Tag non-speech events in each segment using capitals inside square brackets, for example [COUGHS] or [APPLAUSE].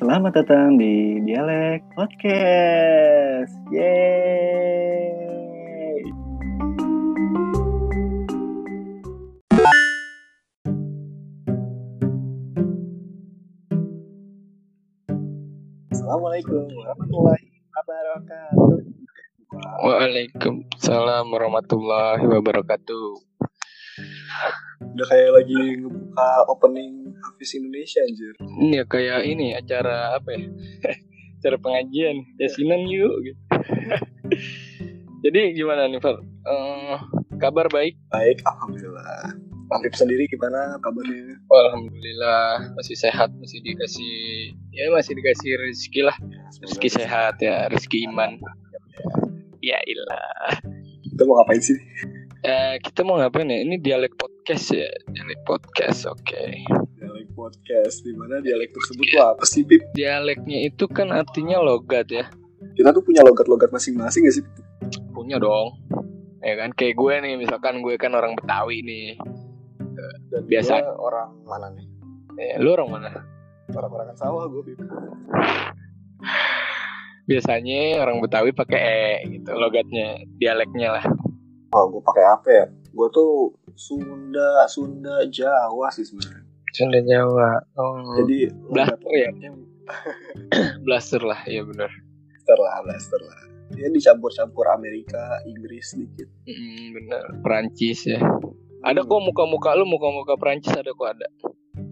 Selamat datang di Dialek Podcast. Yeay. Assalamualaikum warahmatullahi wabarakatuh. Waalaikumsalam warahmatullahi wabarakatuh. Udah kayak lagi ngebuka opening Hafiz Indonesia anjir. Ini ya kayak ini acara apa ya? [LAUGHS] acara pengajian yasinan yuk gitu. [LAUGHS] Jadi gimana nih Far? Eh, kabar baik? Baik, alhamdulillah. Habib sendiri gimana kabarnya? Alhamdulillah masih sehat, masih dikasih ya masih dikasih rezeki lah. Rezeki sehat ya, rezeki iman. Ya ilah. Kita mau ngapain sih? Eh, kita mau ngapain ya? Ini dialek podcast ya, dialek podcast. Oke. Dialek podcast. Di mana dialek tersebut tuh apa sih, Bib? Dialeknya itu kan artinya logat ya. Kita tuh punya logat-logat masing-masing gak sih? punya dong ya kan kayak gue nih misalkan gue kan orang Betawi nih Dan Biasa. orang mana nih? ya, lu orang mana Orang-orangan sawah gue, Bib. biasanya orang Betawi pakai e gitu logatnya dialeknya lah Oh, gue pakai apa ya? Gue tuh Sunda, Sunda, Jawa sih sebenarnya. Sunda Jawa oh Jadi Blaster ya? [COUGHS] blaster lah ya benar Blaster lah, blaster lah. Ya dicampur-campur Amerika, Inggris sedikit. mm, benar Perancis ya ada kok muka-muka lu muka-muka Perancis ada kok ada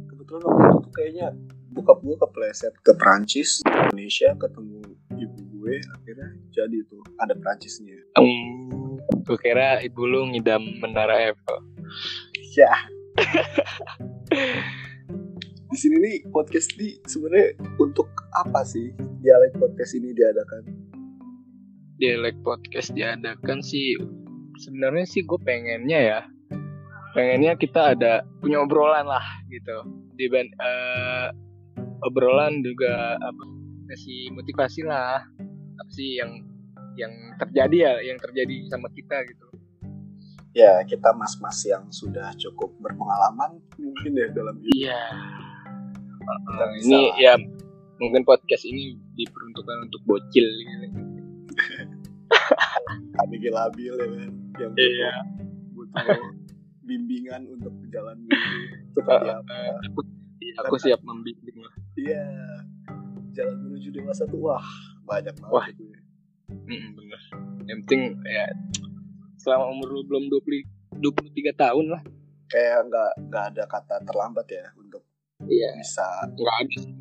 Kebetulan waktu itu tuh kayaknya bokap gue kepleset ke Perancis, Indonesia, ketemu ibu gue, akhirnya jadi tuh ada Perancisnya. Hmm, gue kira ibu lu ngidam menara Eiffel Ya. [LAUGHS] Di sini nih podcast ini sebenarnya untuk apa sih dialek podcast ini diadakan? dialek podcast diadakan sih sebenarnya sih gue pengennya ya pengennya kita ada punya obrolan lah gitu di eh, obrolan juga apa kasih motivasi lah apa sih yang yang terjadi ya yang terjadi sama kita gitu Ya kita mas-mas yang sudah cukup berpengalaman mungkin ya dalam hidup. iya bisa ini lah. ya mungkin podcast ini diperuntukkan untuk bocil gitu. [LAUGHS] ABG labil ya kan yang butuh, Iya. butuh bimbingan untuk jalan seperti apa Eh, aku, aku siap membimbing lah iya jalan menuju dewasa tuh wah banyak banget Wah. itu ya. Mm, bener. Yang penting ya selama umur lu belum 20 23 tahun lah. kayak nggak nggak ada kata terlambat ya untuk Iya. bisa Nggak ada sih.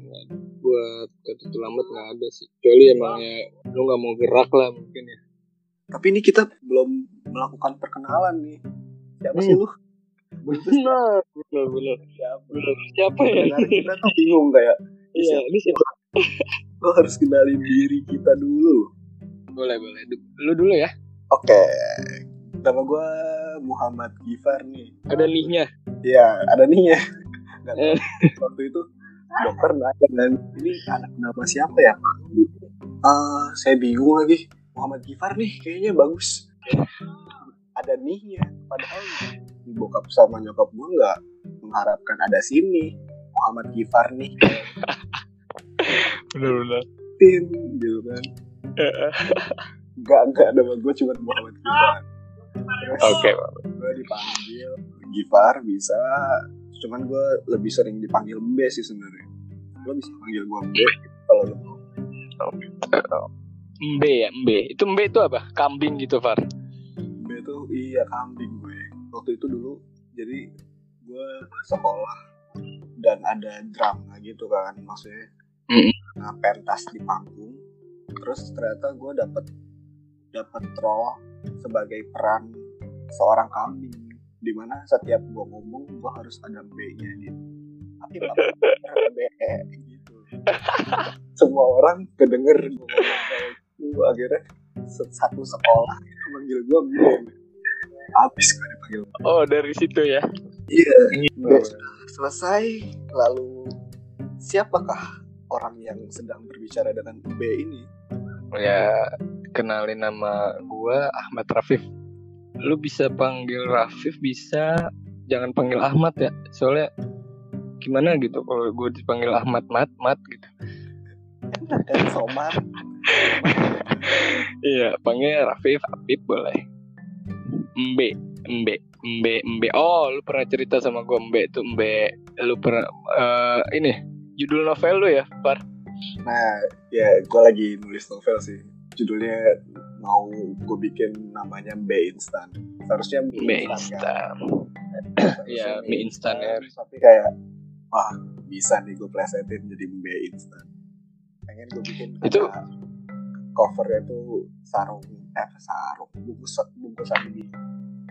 Buat kata terlambat nggak ada sih. Kecuali emang ya lu nggak mau gerak lah mungkin ya. tapi ini kita belum melakukan perkenalan nih siapa sih Hmm. lu Belum [LAUGHS] tuh Benar, benar, benar. siapa Benar. Siapa ya? Kita tuh bingung kayak Iya, ini siapa? [LAUGHS] lo harus kenalin diri kita dulu Boleh, boleh. Lu dulu ya. oke nama gue Muhammad Gifar nih Ada nih-nya. Iya, ada nih ya. [LAUGHS] Nggak tahu. Eh. Waktu itu dokter nanya kan, ini anak nama siapa ya? Eh, saya bingung lagi. Muhammad Gifar nih, kayaknya bagus. Ada nih ya. Padahal di bokap sama nyokap gue nggak mengharapkan ada sini. Muhammad Gifar nih, [LAUGHS] benar. tin gitu kan. Enggak, enggak, nama gue cuma Muhammad Gifar. Oke, Pak. gue dipanggil Gifar bisa cuman gue lebih sering dipanggil Mbe sih sebenarnya lo bisa panggil gue Mbe kalau lo mau Mbe ya, Mbe. Itu Mbe itu apa? Kambing gitu, Far. Mbe tuh iya kambing gue waktu itu dulu jadi gue sekolah dan ada drama gitu kan maksudnya Mm. nah, pentas di panggung terus ternyata gue dapet dapet role sebagai peran seorang kambing di mana setiap gue ngomong gue harus ada B-nya gitu tapi bapak [LAUGHS] B gitu. Semua orang kedenger gue kayak gitu akhirnya satu sekolah manggil gue B. Habis gue dipanggil Oh, dari situ ya. iya. B selesai lalu siapakah orang yang sedang berbicara dengan B ini? Ya, kenalin nama gua Ahmad Rafif. Lu bisa panggil Rafif, bisa jangan panggil Ahmad ya. Soalnya gimana gitu kalau gue dipanggil Ahmad Mat Mat gitu. [LAUGHS] somar Iya, panggil Rafif, Habib boleh. Mbe, Mbe, Mbe, Mbe. Oh, lu pernah cerita sama gue Mbe tuh Mbe. Lu pernah eh, ini judul novel lu ya, Par? nah ya gue lagi nulis novel sih judulnya mau gue bikin namanya B instan seharusnya mie Mbe instan. Seharusnya Iya, mie instan ya. tapi kayak wah bisa nih gue plesetin jadi B instan pengen gue bikin Itu- covernya tuh sarung eh sarung bungkus bungkusan mie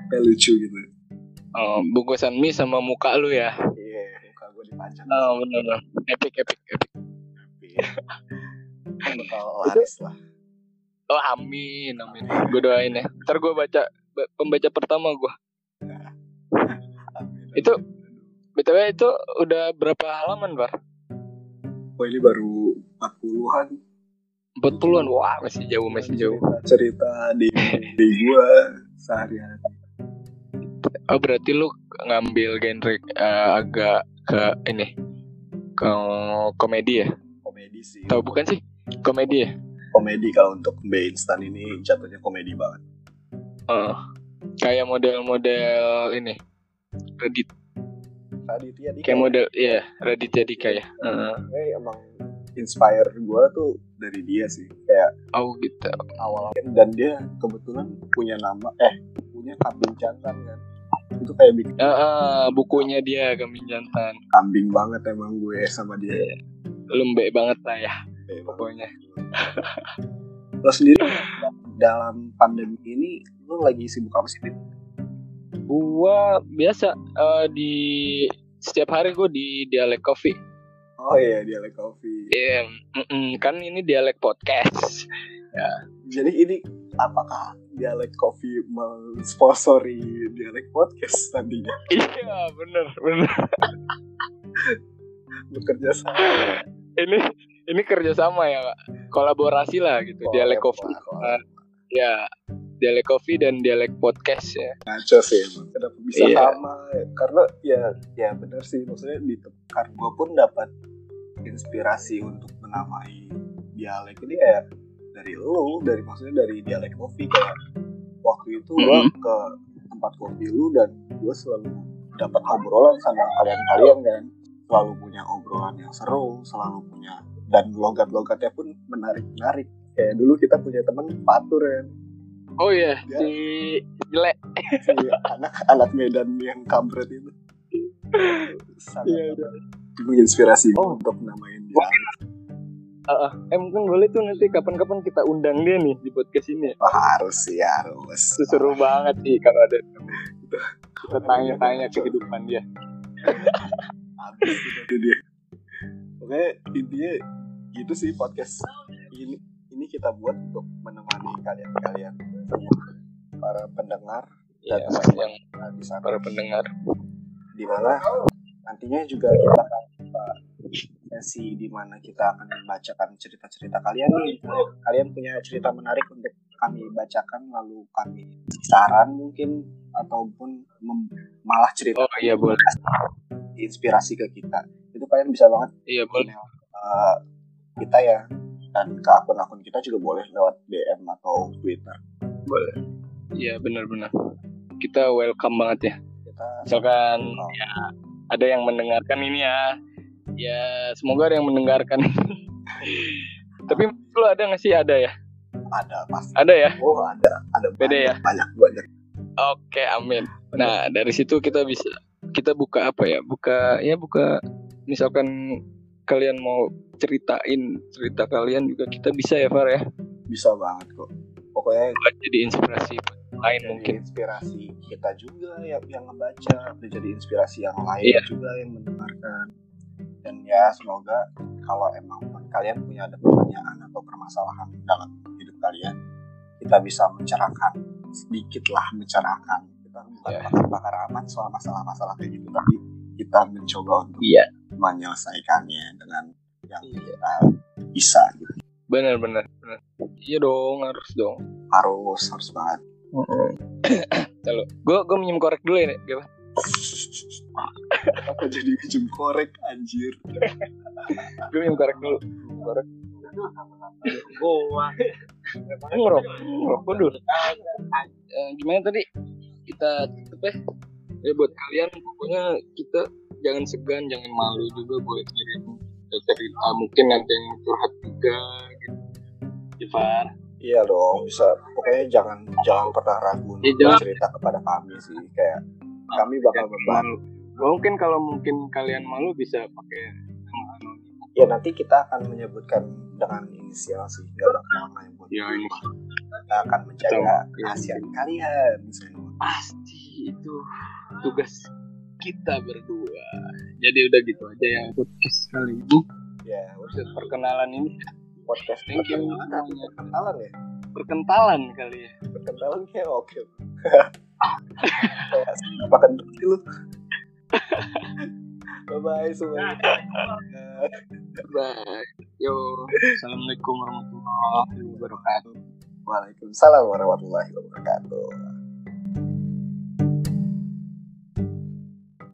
kayak lucu gitu Oh, bungkusan mie sama muka lu ya. iya muka gue dipajang Oh, benar. Epic, epic, epic. kan bakal laris lah Oh, amin, amin. Gue doain ya. Ntar gue baca ba- pembaca pertama gue. Itu- BTW itu udah berapa halaman, Par? Wah ini baru 40-an 40-an. Wah, masih jauh, masih jauh. cerita di di gua seharian Oh berarti lu ngambil genre eh, agak ke ini ke komedi ya? komedi sih Tahu bukan sih? Komedi ya? Komedi kalau untuk B instan ini jatuhnya komedi banget Heeh. kayak model-model ini Radit Raditya Dika kayak model iya Raditya Dika ya. Heeh. Kayak emang inspire gua tuh dari dia sih kayak Oh gitu. awal dan dia kebetulan punya nama eh punya kambing jantan kan itu kayak bikin Eh, eh, bukunya dia kambing jantan. kambing banget emang gue sama dia Lembek banget lah ya Pokoknya. [LAUGHS] lo sendiri dalam pandemi ini lo lagi sibuk apa sih Dit? Gua biasa eh, di setiap hari gue di dialek coffee. oh iya dia like coffee Iya, mm-mm, kan ini dialek podcast. Jadi ini apakah dialek coffee mensponsori dialek podcast nantinya [LAUGHS] Iya, bener, bener. bekerja sama ini ini kerjasama ya Kak. kolaborasi lah gitu. Dialek coffee Wah, ya dialek coffee dan dialek podcast ya. Ngaco sih emang kenapa bisa Iya. sama? Karena ya ya bener sih maksudnya di kan gue pun dapat inspirasi untuk menamai dialek ini kayak dari lu dari maksudnya dari dialek coffee kayak waktu itu gue Mhm. ke tempat kopi lu dan gue selalu dapat obrolan sama kalian-kalian kan. Selalu punya obrolan yang seru selalu punya dan logat-logatnya pun menarik-menarik kayak dulu kita punya teman Fatur kan oh iya Ya. si jelek. Si anak anak Medan yang kampret itu. Sangat Iya, iya. menginspirasi gue untuk namain dia. Eh mungkin boleh tuh nanti kapan-kapan kita undang dia nih di podcast ini. Wah, harus sih harus. Itu seru banget sih kalau ada kita tanya-tanya kehidupan dia. Habis itu dia. Oke intinya gitu sih podcast ini. Ini kita buat untuk menemani kalian-kalian semua. Para pendengar ya dan yang teman di sana. para pendengar. Di mana? Nantinya juga kita akan sesi di mana kita akan membacakan cerita-cerita kalian nih. Kalian punya cerita menarik untuk kami bacakan lalu kami saran mungkin ataupun malah cerita oh iya boleh. inspirasi ke kita. Itu kalian bisa banget iya boleh. uh, kita ya. Dan ke akun-akun kita juga boleh lewat DM atau Twitter. iya benar-benar. Kita welcome banget ya. Kita misalkan Oh. ya ada yang mendengarkan ini ya. Ya semoga ada yang mendengarkan. [LAUGHS] Tapi lu ada nggak sih? Ada ya? Ada pasti. ada ya? Oh ada. Ada Beda banyak, ya? banyak banyak. oke amin. Nah dari situ kita bisa kita buka apa ya? Buka ya buka misalkan kalian mau ceritain cerita kalian juga kita bisa ya Far ya Bisa banget kok. Pokoknya Buat jadi inspirasi lain jadi mungkin inspirasi kita juga yang yang ngebaca dan jadi inspirasi yang lain Iya. juga yang mendengarkan dan ya semoga kalau emang kalian punya ada pertanyaan atau permasalahan dalam hidup kalian kita bisa mencerahkan sedikit lah mencerahkan kita bukan Iya. bakar-bakar aman soal masalah-masalah kayak gitu tapi kita mencoba untuk iya menyelesaikannya dengan yang Iya. kita bisa gitu benar benar benar iya dong harus dong harus harus banget [COUGHS] Halo, gue gue minjem korek dulu ya, gimana? apa jadi ujung korek anjir [LAUGHS] Gue minjem korek dulu. Korek. Goa. ngerok ngerok bodoh Eh, gimana tadi kita tutup ya ya buat kalian pokoknya kita jangan segan jangan malu juga buat ngirim cerita mungkin nanti yang curhat juga gitu Jafar Iya dong, bisa. Pokoknya jangan jangan pernah ragu Ya, untuk jangan. cerita kepada kami sih. Kayak kami bakal membantu. mungkin kalau mungkin kalian malu bisa pakai nama anonim Ya nanti kita akan menyebutkan dengan inisial sih, nggak bakal nama yang buat. ya ini Kita akan menjaga Betul. kerahasiaan kalian. pasti itu tugas kita berdua jadi udah gitu aja ya podcast kali ini Ya, Buset, perkenalan ini podcast Thank you. perkenalan perkenalan ya? perkentalan kali ya Perkenalan kayak oke. [LAUGHS] Apa kentut sih lu? [LAUGHS] Bye bye semuanya. bye yo assalamualaikum warahmatullahi wabarakatuh Waalaikumsalam warahmatullahi wabarakatuh.